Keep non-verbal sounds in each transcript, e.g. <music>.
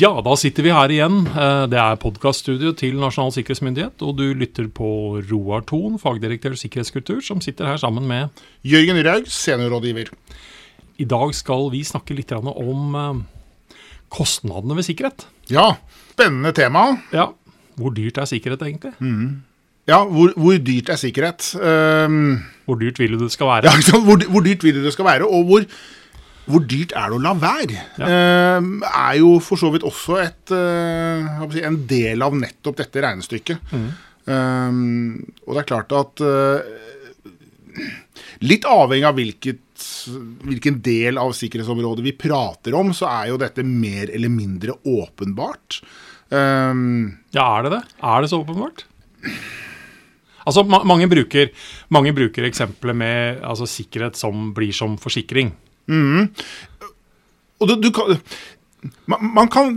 Ja, da sitter vi her igjen. Eh, Det er podkaststudio til Nasjonal sikkerhetsmyndighet, og du lytter på Roar Thon, fagdirektør sikkerhetskultur, som sitter her sammen med Jørgen Raug, seniorrådgiver. I dag skal vi snakke litt om eh, kostnadene ved sikkerhet. Ja, spennende tema. Ja, Hvor dyrt er sikkerhet egentlig? Ja, hvor, hvor dyrt er sikkerhet? Um, Hvor dyrt vil du det skal være? <laughs> ja. Hvor, hvor dyrt vil du det skal være, og hvor, hvor dyrt er det å la være? Ja. er jo for så vidt også et, eh, en del av nettopp dette regnestykket. Ehm, og det er klart at eh, Litt avhengig av hvilket, hvilken del av sikkerhetsområdet vi prater om, så er jo dette mer eller mindre åpenbart. Ehm, Ja, er det det? Er det så åpenbart? Altså, ma mange, bruker, mange bruker eksempelet med altså, sikkerhet som blir som forsikring. Og du, du kan man, man kan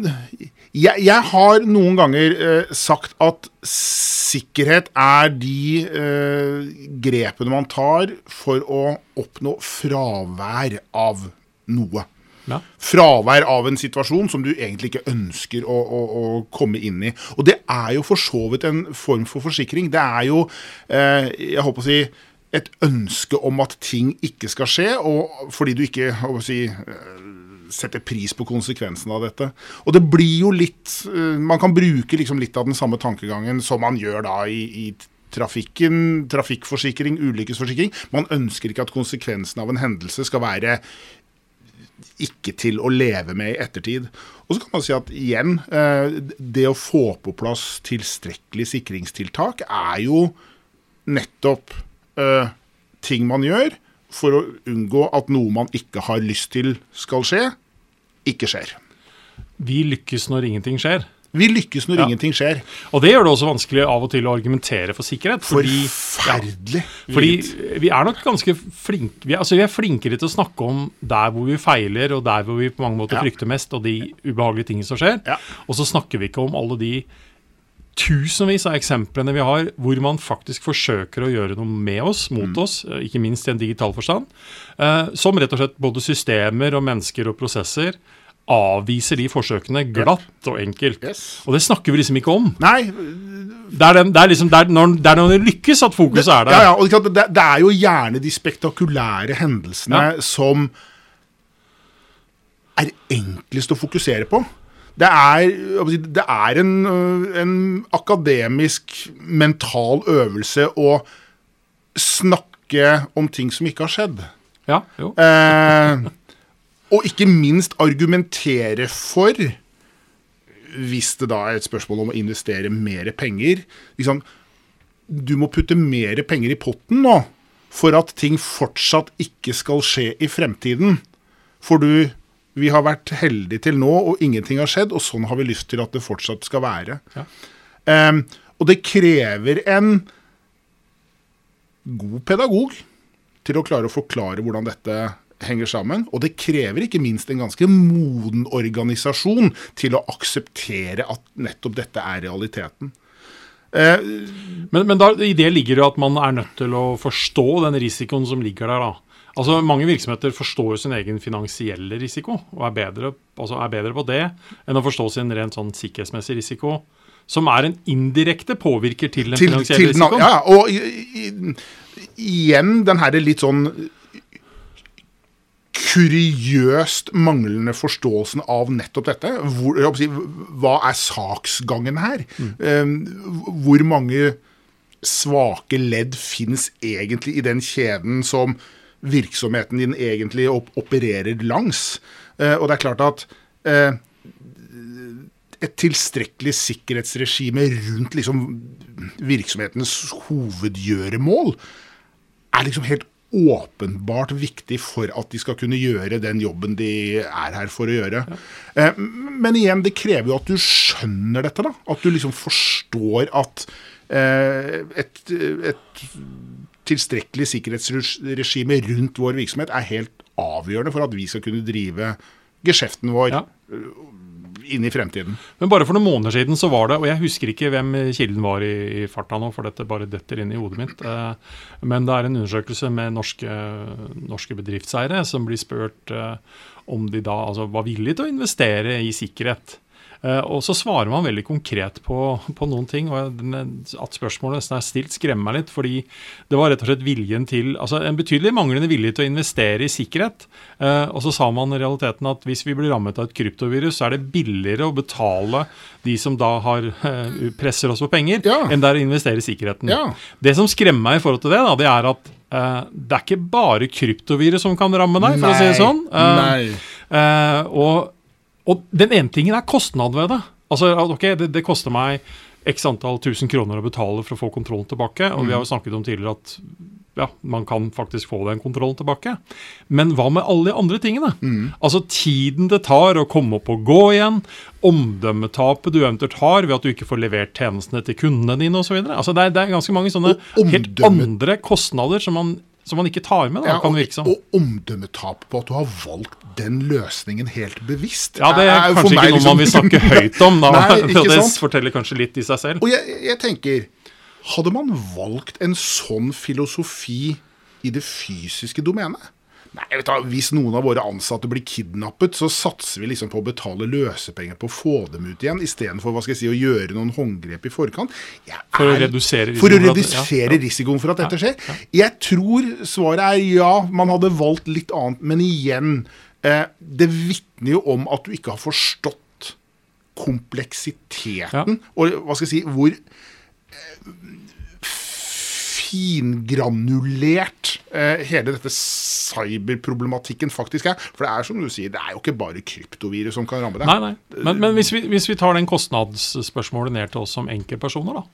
jeg, jeg har noen ganger eh, sagt at sikkerhet er de eh, grepene man tar for å oppnå fravær av noe. Ja. Fravær av en situasjon som du egentlig ikke ønsker å, å, å komme inn i. Og det er jo for så vidt en form for forsikring. Det er jo, eh, jeg håper å si, et ønske om at ting ikke skal skje, og fordi du ikke si, eh, setter pris på konsekvensen av dette. Og det blir jo litt eh, Man kan bruke liksom litt av den samme tankegangen som man gjør da i, i trafikken, trafikkforsikring, ulykkesforsikring. Man ønsker ikke at konsekvensen av en hendelse skal være ikke til å leve med i ettertid. Og så kan man si at igjen, eh, det å få på plass tilstrekkelig sikringstiltak er jo nettopp eh, ting man gjør for å unngå at noe man ikke har lyst til skal skje, ikke skjer. Vi lykkes når ingenting skjer. Vi lykkes når Ja. ingenting skjer. Og det gjør det også vanskelig av og til å argumentere for sikkerhet. Fordi, Forferdelig. fordi vi er nok ganske flinke vi, er- altså vi er flinkere til å snakke om der hvor vi feiler, og der hvor vi på mange måter Ja. frykter mest, og de ubehagelige tingene som skjer. Ja. Og så snakker vi ikke om alle de tusenvis av eksemplene vi har hvor man faktisk forsøker å gjøre noe med oss, mot Mm. oss, eh, ikke minst i en digital forstand, eh, som rett og slett både systemer og mennesker og prosesser avviser de forsøkene glatt og enkelt. Yes. Og det snakker vi liksom ikke om. Nei, Det er, den, det er liksom det er når, det er når det lykkes at fokuset er der. Ja, ja, og det, det er jo gjerne de spektakulære hendelsene Ja. som er enklest å fokusere på. Det er, det er en, en akademisk, mental øvelse å snakke om ting som ikke har skjedd. Ja, jo. Eh, og ikke minst argumentere for, hvis det da er et spørsmål om å investere mer penger liksom, Du må putte mer penger i potten nå for at ting fortsatt ikke skal skje i fremtiden. For du, vi har vært heldige til nå, og ingenting har skjedd, og sånn har vi lyst til at det fortsatt skal være. Ja. Um, og det krever en god pedagog til å klare å forklare hvordan dette henger sammen. Og det krever ikke minst en ganske moden organisasjon til å akseptere at nettopp dette er realiteten. Eh, Men, men da, i det ligger jo at man er nødt til å forstå den risikoen som ligger der. da. Altså Mange virksomheter forstår sin egen finansielle risiko, og er bedre, altså er bedre på det enn å forstå sin rent sånn sikkerhetsmessig risiko, som er en indirekte påvirker til den til, finansielle til risikoen. ja, og i, i, igjen den herre litt sånn kuriøst manglende forståelsen av nettopp dette. Hvor, jeg si, hva er saksgangen her? Mm. hvor mange svake ledd finnes egentlig i den kjeden som virksomheten din egentlig op opererer langs? Eh, og det er klart at eh, et tilstrekkelig sikkerhetsregime rundt liksom virksomhetens hovedgjøremål er liksom helt åpenbart viktig for at de skal kunne gjøre den jobben de er her for å gjøre. Ja. Men igjen, det krever jo at du skjønner dette. da. At du liksom forstår at eh, et, et tilstrekkelig sikkerhetsregime rundt vår virksomhet er helt avgjørende for at vi skal kunne drive geskjeften vår Ja. inn i fremtiden. Men bare for noen måneder siden så var det, og jeg husker ikke hvem kilden var i, i farta nå, for dette bare detter inn i hodet mitt, eh, men det er en undersøkelse med norske, norske bedriftseiere som blir spurt eh, om de da altså, var villige til å investere i sikkerhet. Eh, og så svarer man veldig konkret på, på noen ting. og At spørsmålet nesten er stilt, skremmer meg litt. Fordi det var rett og slett viljen til altså En betydelig manglende vilje til å investere i sikkerhet. Eh, og så sa man i realiteten at hvis vi blir rammet av et kryptovirus, så er det billigere å betale de som da har, eh, presser oss på penger, Ja. enn det er å investere i sikkerheten. Ja. Det som skremmer meg i forhold til det, da, det er at det er ikke bare kryptovirus som kan ramme deg, for å si det sånn. Nei. Eh, og, og den ene tingen er kostnad ved det. Altså, ok, det, det koster meg x antall tusen kroner å betale for å få kontrollen tilbake. Og vi har jo snakket om tidligere at ja, man kan faktisk få den kontrollen tilbake. Men hva med alle de andre tingene? Altså tiden det tar å komme opp og gå igjen, omdømmetapet du eventuelt har ved at du ikke får levert tjenestene til kundene dine osv. Altså det, er- det er ganske mange sånne helt andre kostnader som man, som man ikke tar med. Da, Ja, kan det virke som. og omdømmetap på at du har valgt den løsningen helt bevisst. Ja, det er er kanskje ikke noe liksom- man vil snakke høyt om. da. <laughs> Nei, ikke det sant? forteller kanskje litt i seg selv. Og jeg, jeg tenker, hadde man valgt en sånn filosofi i det fysiske domenet? Nei, vet du, Hvis noen av våre ansatte blir kidnappet, så satser vi liksom på å betale løsepenger på å få dem ut igjen, istedenfor si, å gjøre noen håndgrep i forkant. Jeg For å er- redusere For å risikoen for at- redusere ja, risikoen for at dette skjer. Jeg tror svaret er ja, man hadde valgt litt annet. Men igjen, eh, det vitner jo om at du ikke har forstått kompleksiteten. Og hva skal jeg si, hvor eh, fingranulert eh, hele dette cyberproblematikken faktisk er. For det er som du sier, det er jo ikke bare kryptovirus som kan ramme deg. Nei, nei. Men, men hvis, vi, hvis vi tar den kostnadsspørsmålet ned til oss som enkeltpersoner, da.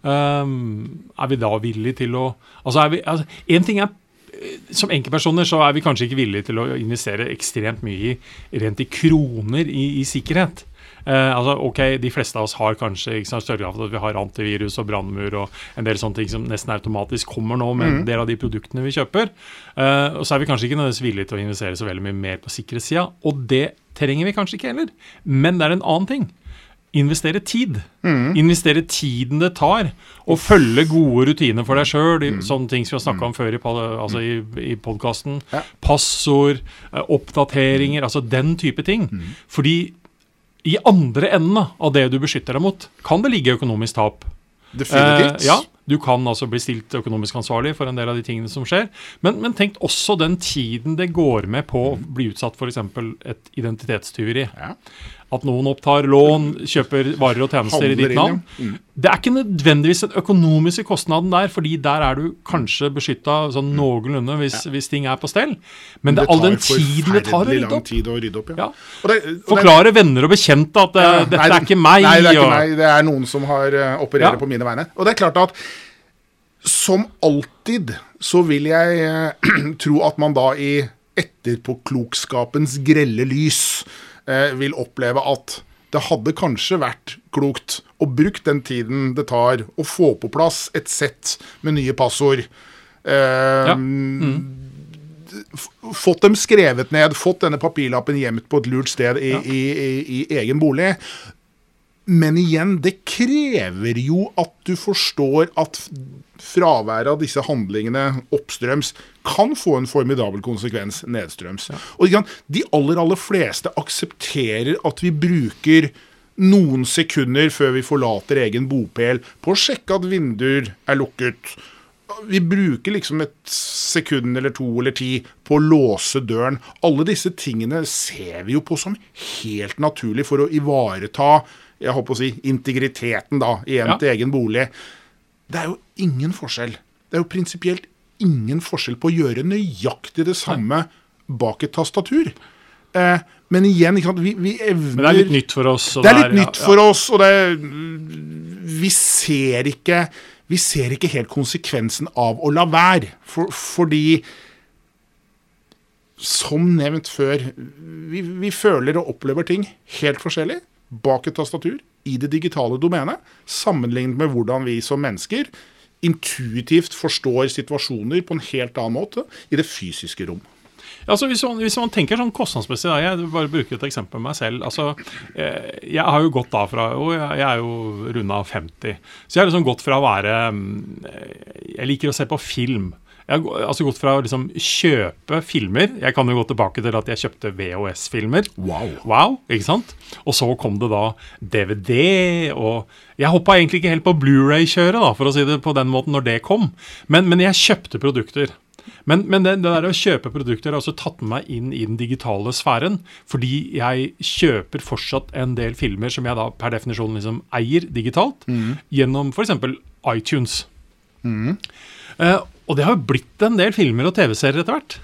Um, er vi da villige til å Altså, vi altså, En ting er eh, som enkeltpersoner så er vi kanskje ikke villige til å investere ekstremt mye i, rent i kroner i, i sikkerhet. Eh, altså, ok, De fleste av oss har kanskje ikke sant, større grad at vi har antivirus og brannmur og en del sånne ting som nesten automatisk kommer nå med en del av de produktene vi kjøper. Eh, og så er vi kanskje ikke nødvendigvis villige til å investere så veldig mye mer på sikkerhetssida. Og det trenger vi kanskje ikke heller. Men det er en annen ting. Investere tid. Investere tiden det tar å følge gode rutiner for deg sjøl. Sånne ting som vi har snakka om før i, altså i, i podkasten. Ja. Passord, eh, oppdateringer, altså den type ting. Fordi i andre enden av det du beskytter deg mot, kan det ligge økonomisk tap. Definitivt. Eh, ja, du kan altså bli stilt økonomisk ansvarlig for en del av de tingene som skjer. Men, men tenk også den tiden det går med på å bli utsatt for f.eks. et identitetstyveri. Ja. At noen opptar lån, kjøper varer og tjenester i ditt navn. Mm. Det er ikke nødvendigvis den økonomiske kostnaden der, fordi der er du kanskje beskytta sånn noenlunde hvis, hvis ting er på stell. Men det er all den tiden det tar å rydde opp. tid å rydde opp. Ja. Ja. Det, Forklare venner og bekjente at Ja, dette nei, er ikke meg. Nei, det er ikke meg. Det er noen som har uh, opererer Ja. på mine vegne. Og det er klart at som alltid så vil jeg uh, <clears throat> tro at man da i etterpåklokskapens grelle lys eh, vil oppleve at det hadde kanskje vært klokt å bruke den tiden det tar å få på plass et sett med nye passord. Eh, Ja. Mm. Fått dem skrevet ned, fått denne papirlappen gjemt på et lurt sted i, i, i, i egen bolig. Men igjen, det krever jo at du forstår at fraværet av disse handlingene oppstrøms kan få en formidabel konsekvens nedstrøms. Og ikke De aller aller fleste aksepterer at vi bruker noen sekunder før vi forlater egen bopel på å sjekke at vinduer er lukket. Vi bruker liksom et sekund eller to eller ti på å låse døren. Alle disse tingene ser vi jo på som helt naturlig for å ivareta jeg håper å si, integriteten da, igjen Ja. til egen bolig. Det er jo ingen forskjell. Det er jo prinsipielt ingen forskjell på å gjøre nøyaktig det samme bak et tastatur. Eh, men igjen, vi, vi evner Men det er litt nytt for oss. det er litt nytt ja, for oss, og det Vi ser ikke Vi ser ikke helt konsekvensen av å la være. For, fordi Som nevnt før, vi, vi føler og opplever ting helt forskjellig bak et tastatur i det digitale domenet, sammenlignet med hvordan vi som mennesker intuitivt forstår situasjoner på en helt annen måte i det fysiske rom. Altså hvis, man, hvis man tenker sånn kostnadsmessig, da, jeg bare bruker et eksempel med meg selv. altså, eh, Jeg har jo gått da fra og jeg, er jo runda 50. Så jeg har liksom gått fra å være mm, Jeg liker å se på film. Jeg har altså gått fra å liksom kjøpe filmer Jeg kan jo gå tilbake til at jeg kjøpte VHS-filmer. Wow. Wow, ikke sant? Og så kom det da DVD, og Jeg hoppa egentlig ikke helt på Blu-ray-kjøret, da, for å si det på den måten, når det kom. Men, men jeg kjøpte produkter. Men, men det, det der å kjøpe produkter har også tatt med meg inn i den digitale sfæren. Fordi jeg kjøper fortsatt en del filmer som jeg da per definisjon liksom eier digitalt, gjennom f.eks. iTunes. Eh, og det har jo blitt en del filmer og TV-serier etter hvert.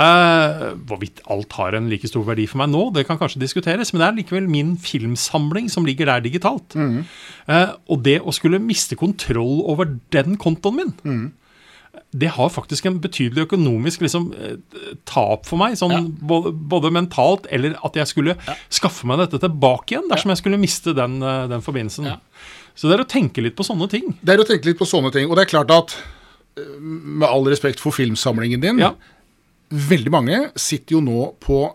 Eh, hvorvidt alt har en like stor verdi for meg nå, det kan kanskje diskuteres, men det er likevel min filmsamling som ligger der digitalt. Eh, og det å skulle miste kontroll over den kontoen min, det har faktisk en betydelig økonomisk liksom, eh, tap for meg. Sånn, Ja. både, både mentalt eller at jeg skulle skaffe meg dette tilbake igjen dersom jeg skulle miste den, eh, den forbindelsen. Ja. Så det er å tenke litt på sånne ting. Det er å tenke litt på sånne ting. Og det er klart at med all respekt for filmsamlingen din, Ja. veldig mange sitter jo nå på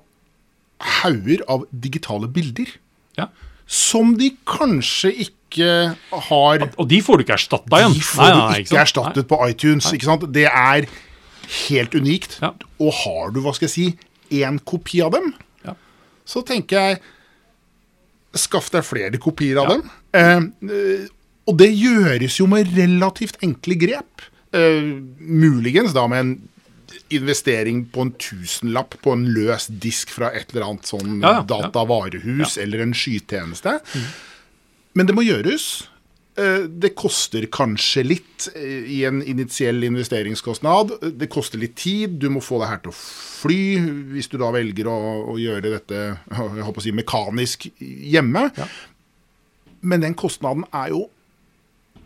hauger av digitale bilder. Ja. Som de kanskje ikke har Og de får du ikke erstatta igjen. De får Nei, du nei, ikke sant? erstattet på iTunes. ikke sant? Det er helt unikt. Ja. Og har du, hva skal jeg si, én kopi av dem, Ja. så tenker jeg Skaff deg flere kopier av dem. Eh, og det gjøres jo med relativt enkle grep. Eh, muligens da med en investering på en tusenlapp på en løs disk fra et eller annet sånn Ja, ja, ja. datavarehus eller en skytjeneste. Men det må gjøres. Uh, Det koster kanskje litt uh, i en initiell investeringskostnad. Det koster litt tid. Du må få det her til å fly, hvis du da velger å, å gjøre dette jeg håper å si, mekanisk hjemme. Ja. Men den kostnaden er jo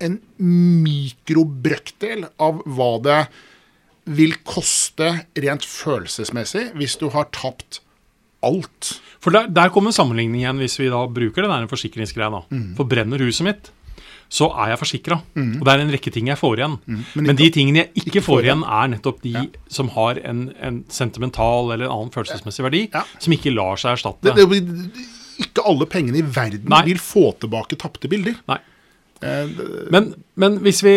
en mikrobrøkdel av hva det vil koste rent følelsesmessig hvis du har tapt alt. For der, der kommer sammenligning igjen, hvis vi da bruker det der forsikringsgreia. da. Mm. For brenner huset mitt, så er jeg forsikra. Og det er en rekke ting jeg får igjen. Men Men, de tingene jeg ikke, ikke får får igjen, er nettopp de Ja. som har en, en sentimental eller en annen følelsesmessig verdi, Ja. som ikke lar seg erstatte. Det, det, ikke alle pengene i verden Nei. vil få tilbake tapte bilder. Nei. Eh, Men, men hvis vi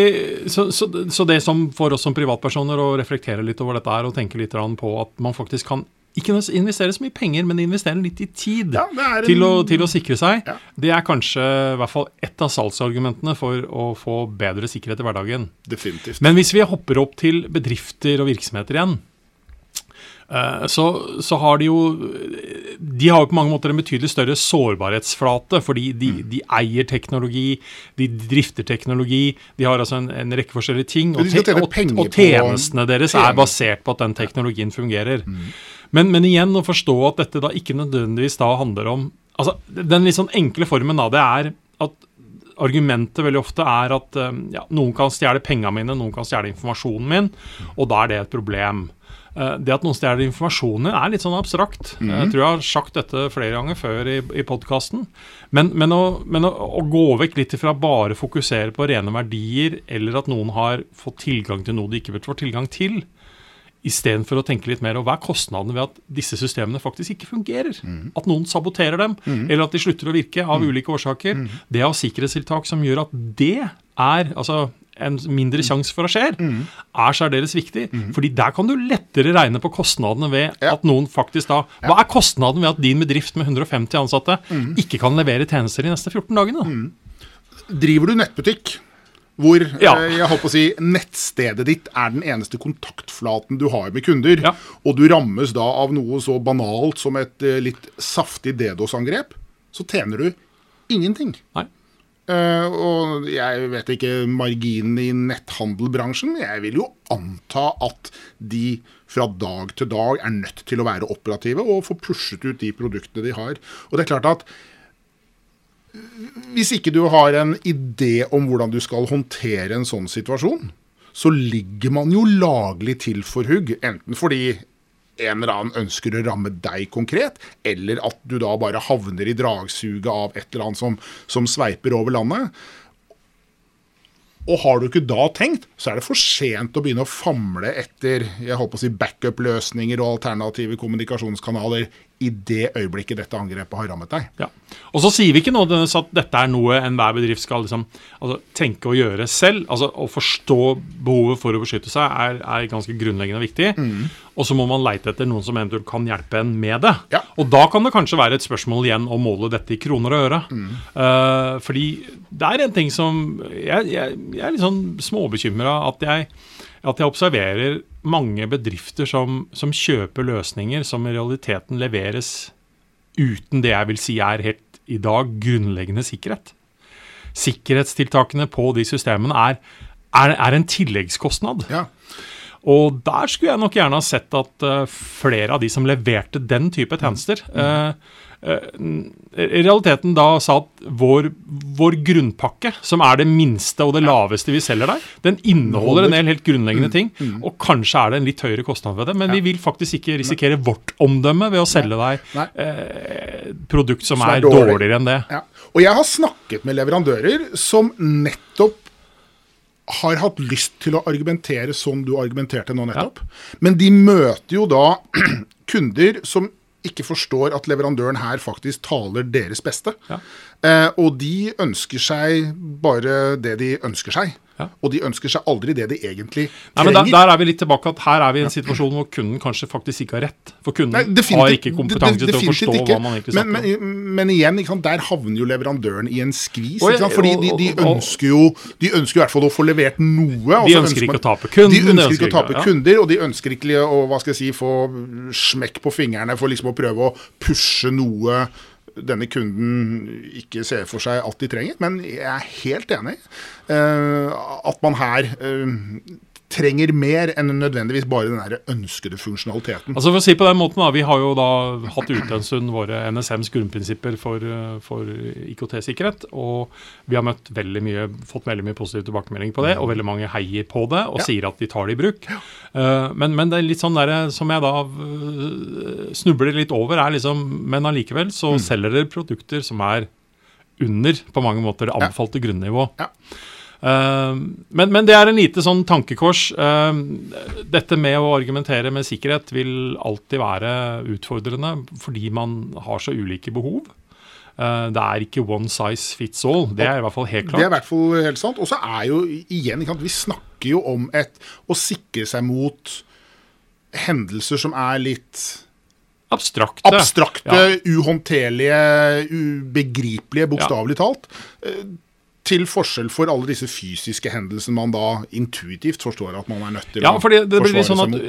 så, så, så det som får oss som privatpersoner å reflektere litt over dette her, og tenke litt på at man faktisk kan ikke investere så mye penger, men investere litt i tid Ja, en- til, å, til å sikre seg, Ja. det er kanskje i hvert fall ett av salgsargumentene for å få bedre sikkerhet i hverdagen. Definitivt. Men hvis vi hopper opp til bedrifter og virksomheter igjen, eh, så, så har de jo De har jo på mange måter en betydelig større sårbarhetsflate, fordi de, Mm. de eier teknologi, de drifter teknologi, de har altså en, en rekke forskjellige ting. Og, te- og, og tjenestene deres er basert på at den teknologien fungerer. Mm. Men, men igjen å forstå at dette da ikke nødvendigvis da handler om altså Den litt sånn enkle formen av det er at argumentet veldig ofte er at eh, ja, noen kan stjele pengene mine, noen kan stjele informasjonen min, og da er det et problem. Eh, Det at noen stjeler informasjonen er litt sånn abstrakt. Jeg tror jeg har sagt dette flere ganger før i, i podkasten. Men, men, å, men å, å gå vekk litt ifra bare fokusere på rene verdier, eller at noen har fått tilgang til noe de ikke burde få tilgang til, Istedenfor å tenke litt mer over hva er kostnadene ved at disse systemene faktisk ikke fungerer. At noen saboterer dem, eller at de slutter å virke av ulike årsaker. Det å ha sikkerhetstiltak som gjør at det er altså en mindre sjanse for å skje, er særdeles viktig. Fordi der kan du lettere regne på kostnadene ved Ja. at noen faktisk da Hva er kostnaden ved at din bedrift med 150 ansatte ikke kan levere tjenester de neste 14 dagene? Driver du nettbutikk hvor Ja. eh, jeg håper å si, nettstedet ditt er den eneste kontaktflaten du har med kunder, Ja. og du rammes da av noe så banalt som et eh, litt saftig DDoS-angrep, så tjener du ingenting. Nei. Eh, og jeg vet ikke marginen i netthandelbransjen, men jeg vil jo anta at de fra dag til dag er nødt til å være operative og få pushet ut de produktene de har. Og det er klart at hvis ikke du har en idé om hvordan du skal håndtere en sånn situasjon, så ligger man jo laglig til for hugg. Enten fordi en eller annen ønsker å ramme deg konkret, eller at du da bare havner i dragsuget av et eller annet som, som sveiper over landet. Og har du ikke da tenkt, så er det for sent å begynne å famle etter jeg håper å si backup-løsninger og alternative kommunikasjonskanaler i det øyeblikket dette angrepet har rammet deg. Ja. Og så sier vi ikke noe, at dette er noe enhver bedrift skal liksom, altså, tenke og gjøre selv. Altså Å forstå behovet for å beskytte seg er, er ganske grunnleggende viktig. Mm. Og så må man leite etter noen som eventuelt kan hjelpe en med det. Ja. Og da kan det kanskje være et spørsmål igjen å måle dette i kroner og øre. Mm. Uh, fordi det er en ting som Jeg, jeg, jeg er litt sånn småbekymra at jeg at jeg observerer mange bedrifter som, som, kjøper løsninger som i realiteten leveres uten det jeg vil si er helt i dag grunnleggende sikkerhet. Sikkerhetstiltakene på de systemene er, er, er en tilleggskostnad. Ja. Og der skulle jeg nok gjerne ha sett at uh, flere av de som leverte den type tjenester, uh, uh, i realiteten da sa at vår, vår, grunnpakke, som er det minste og det laveste vi selger der, den inneholder en del helt grunnleggende ting. Og kanskje er det en litt høyere kostnad ved det, men vi vil faktisk ikke risikere vårt omdømme ved å selge deg eh, produkt som, er, er dårligere enn det. Ja. Og jeg har snakket med leverandører som nettopp har hatt lyst til å argumentere som du argumenterte nå nettopp. Ja. Men de møter jo da <clears throat> kunder som ikke forstår at leverandøren her faktisk taler deres beste. Ja. Eh, og de ønsker seg bare det de ønsker seg. Ja. Og de ønsker seg aldri det de egentlig trenger. Nei, men der, der, er vi litt tilbake at Her er vi i en situasjon hvor kunden kanskje faktisk ikke har rett. For kunden Nei, har ikke kompetanse til å forstå ikke. hva man egentlig snakker men, men. Men igjen, sant, der havner jo leverandøren i en skvis. Og, Fordi de, de, ønsker jo De ønsker i hvert fall å få levert noe. De ønsker ikke å tape kunder. De ønsker ikke å tape ja. kunder, og de ønsker ikke å hva skal jeg si, få smekk på fingrene for liksom å prøve å pushe noe denne kunden ikke ser for seg alt de trenger. Men jeg er helt enig uh, at man her uh, trenger mer enn nødvendigvis bare den der ønskede funksjonaliteten. Altså for å si på den måten da, Vi har jo da hatt ute en stund våre NSMs grunnprinsipper for, for IKT-sikkerhet. Og vi har møtt veldig mye, fått veldig mye positiv tilbakemelding på det. Og veldig mange heier på det og ja. sier at de tar det i bruk. Ja. Uh, men, men, det er litt sånn der, som jeg da snubler litt over, er liksom Men allikevel så mm. selger dere produkter som er under på mange måter det anbefalte ja. grunnivå. Ja. Uh, men, men, det er en lite sånn tankekors. Uh, dette med å argumentere med sikkerhet vil alltid være utfordrende fordi man har så ulike behov. Uh, det er ikke one size fits all. Det er i hvert fall helt klart. Det er i hvert fall helt sant. Og så er jo igjen, Vi snakker jo om et å sikre seg mot hendelser som er litt Abstrakte. Abstrakte, ja. uhåndterlige, ubegripelige, bokstavelig ja. talt. Til forskjell for alle disse fysiske hendelsene man da intuitivt forstår at man er nødt til ja, å forsvare sånn seg mot.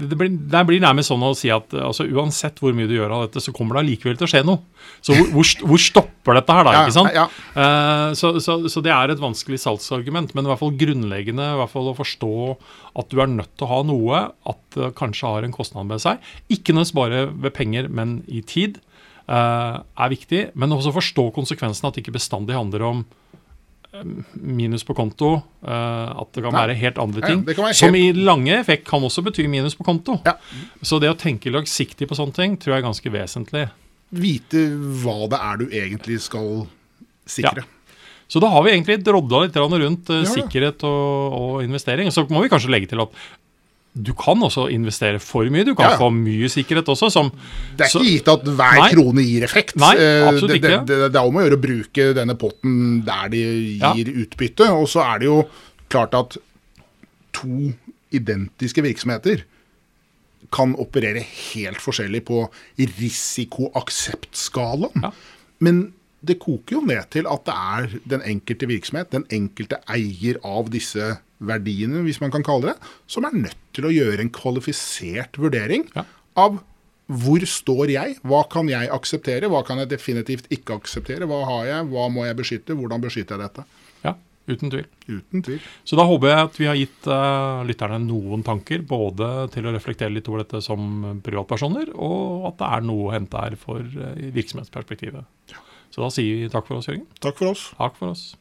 Det blir, det blir nærmest sånn å si at altså, uansett hvor mye du gjør av dette, så kommer det allikevel til å skje noe. Så hvor, hvor, hvor stopper dette her, da? ikke sant? Ja, ja. Uh, så, så, så, det er et vanskelig salgsargument, men i hvert fall grunnleggende i hvert fall å forstå at du er nødt til å ha noe, at det kanskje har en kostnad med seg. Ikke nødvendigvis bare ved penger, men i tid. Uh, er viktig, men også forstå konsekvensen at det ikke bestandig handler om minus på konto. Uh, at det kan være helt andre ting. Ja, helt... Som i lange effekt kan også bety minus på konto. Ja. Så det å tenke langsiktig på sånne ting tror jeg er ganske vesentlig. Vite hva det er du egentlig skal sikre. Ja. Så da har vi egentlig drodla litt rundt uh, sikkerhet og, og, investering. Så må vi kanskje legge til at du kan også investere for mye. Du kan ja. få mye sikkerhet også. Som, det er ikke gitt at hver nei, krone gir effekt. Nei, eh, absolutt det, ikke. Det, det, det, er om å gjøre å bruke denne potten der de gir ja. utbytte. Og så er det jo klart at to identiske virksomheter kan operere helt forskjellig på risikoakseptskalaen. Ja. Men det koker jo ned til at det er den enkelte virksomhet, den enkelte eier av disse verdiene, hvis man kan kalle det, som er nødt til å gjøre en kvalifisert vurdering ja. av hvor står jeg, hva kan jeg akseptere, hva kan jeg definitivt ikke akseptere, hva har jeg, hva må jeg beskytte, hvordan beskytter jeg dette. Ja, uten tvil. Uten tvil. Så da håper jeg at vi har gitt uh, lytterne noen tanker, både til å reflektere litt over dette som privatpersoner, og at det er noe å hente her for uh, virksomhetsperspektivet. Ja. Så da sier vi takk for oss, Jørgen. Takk for oss. Takk for oss.